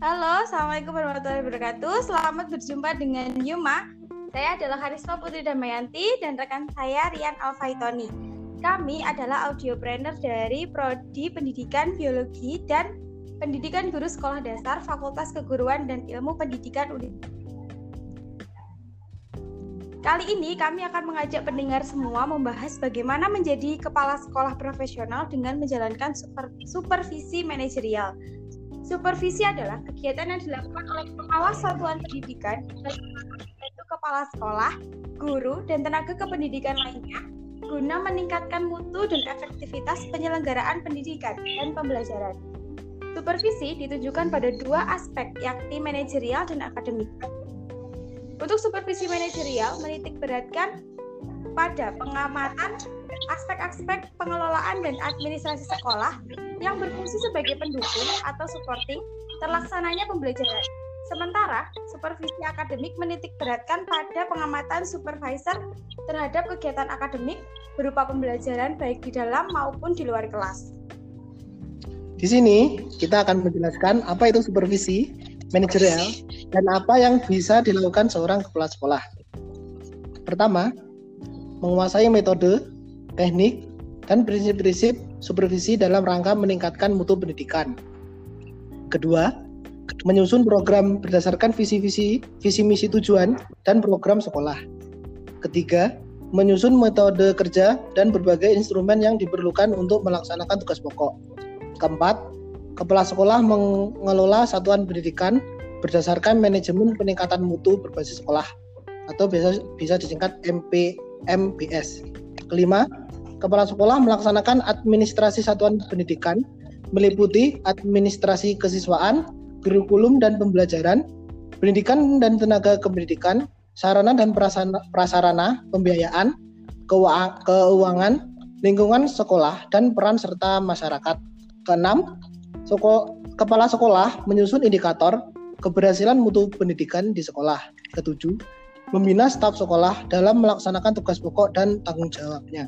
Halo, Assalamualaikum warahmatullahi wabarakatuh. Selamat berjumpa dengan Yuma. Saya adalah Karisma Putri Damayanti dan rekan saya Rian Alfaitoni. Kami adalah audiopreneur dari Prodi Pendidikan Biologi dan Pendidikan Guru Sekolah Dasar Fakultas Keguruan dan Ilmu Pendidikan Universitas Kali ini kami akan mengajak pendengar semua membahas bagaimana menjadi kepala sekolah profesional dengan menjalankan super, supervisi manajerial. Supervisi adalah kegiatan yang dilakukan oleh pengawas satuan pendidikan, yaitu kepala sekolah, guru, dan tenaga kependidikan lainnya, guna meningkatkan mutu dan efektivitas penyelenggaraan pendidikan dan pembelajaran. Supervisi ditujukan pada dua aspek, yakni manajerial dan akademik. Untuk supervisi manajerial menitik beratkan pada pengamatan aspek-aspek pengelolaan dan administrasi sekolah yang berfungsi sebagai pendukung atau supporting terlaksananya pembelajaran. Sementara, supervisi akademik menitik beratkan pada pengamatan supervisor terhadap kegiatan akademik berupa pembelajaran baik di dalam maupun di luar kelas. Di sini kita akan menjelaskan apa itu supervisi, manajerial, dan apa yang bisa dilakukan seorang kepala sekolah. Pertama, menguasai metode, teknik, dan prinsip-prinsip supervisi dalam rangka meningkatkan mutu pendidikan. Kedua, menyusun program berdasarkan visi-visi, visi misi tujuan, dan program sekolah. Ketiga, menyusun metode kerja dan berbagai instrumen yang diperlukan untuk melaksanakan tugas pokok. Keempat, kepala sekolah mengelola satuan pendidikan berdasarkan manajemen peningkatan mutu berbasis sekolah atau bisa bisa disingkat MPMBS. Kelima, kepala sekolah melaksanakan administrasi satuan pendidikan meliputi administrasi kesiswaan, kurikulum dan pembelajaran, pendidikan dan tenaga kependidikan, sarana dan prasarana, pembiayaan, keuangan, lingkungan sekolah dan peran serta masyarakat. Keenam, Soko, kepala sekolah menyusun indikator keberhasilan mutu pendidikan di sekolah. Ketujuh, membina staf sekolah dalam melaksanakan tugas pokok dan tanggung jawabnya.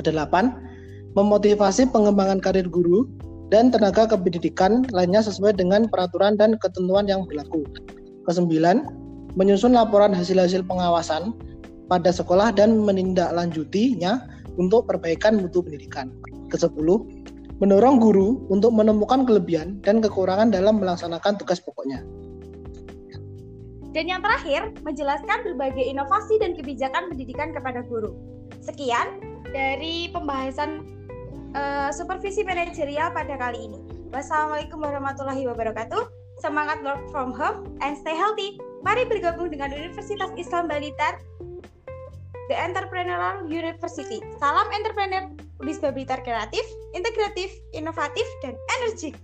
Kedelapan, memotivasi pengembangan karir guru dan tenaga kependidikan lainnya sesuai dengan peraturan dan ketentuan yang berlaku. Kesembilan, menyusun laporan hasil-hasil pengawasan pada sekolah dan menindaklanjutinya untuk perbaikan mutu pendidikan. Kesepuluh, mendorong guru untuk menemukan kelebihan dan kekurangan dalam melaksanakan tugas pokoknya. Dan yang terakhir, menjelaskan berbagai inovasi dan kebijakan pendidikan kepada guru. Sekian dari pembahasan uh, supervisi manajerial pada kali ini. Wassalamualaikum warahmatullahi wabarakatuh. Semangat work from home and stay healthy. Mari bergabung dengan Universitas Islam Balitar, The Entrepreneurial University. Salam entrepreneur. Wisma Blitar kreatif, integratif, inovatif, dan energik.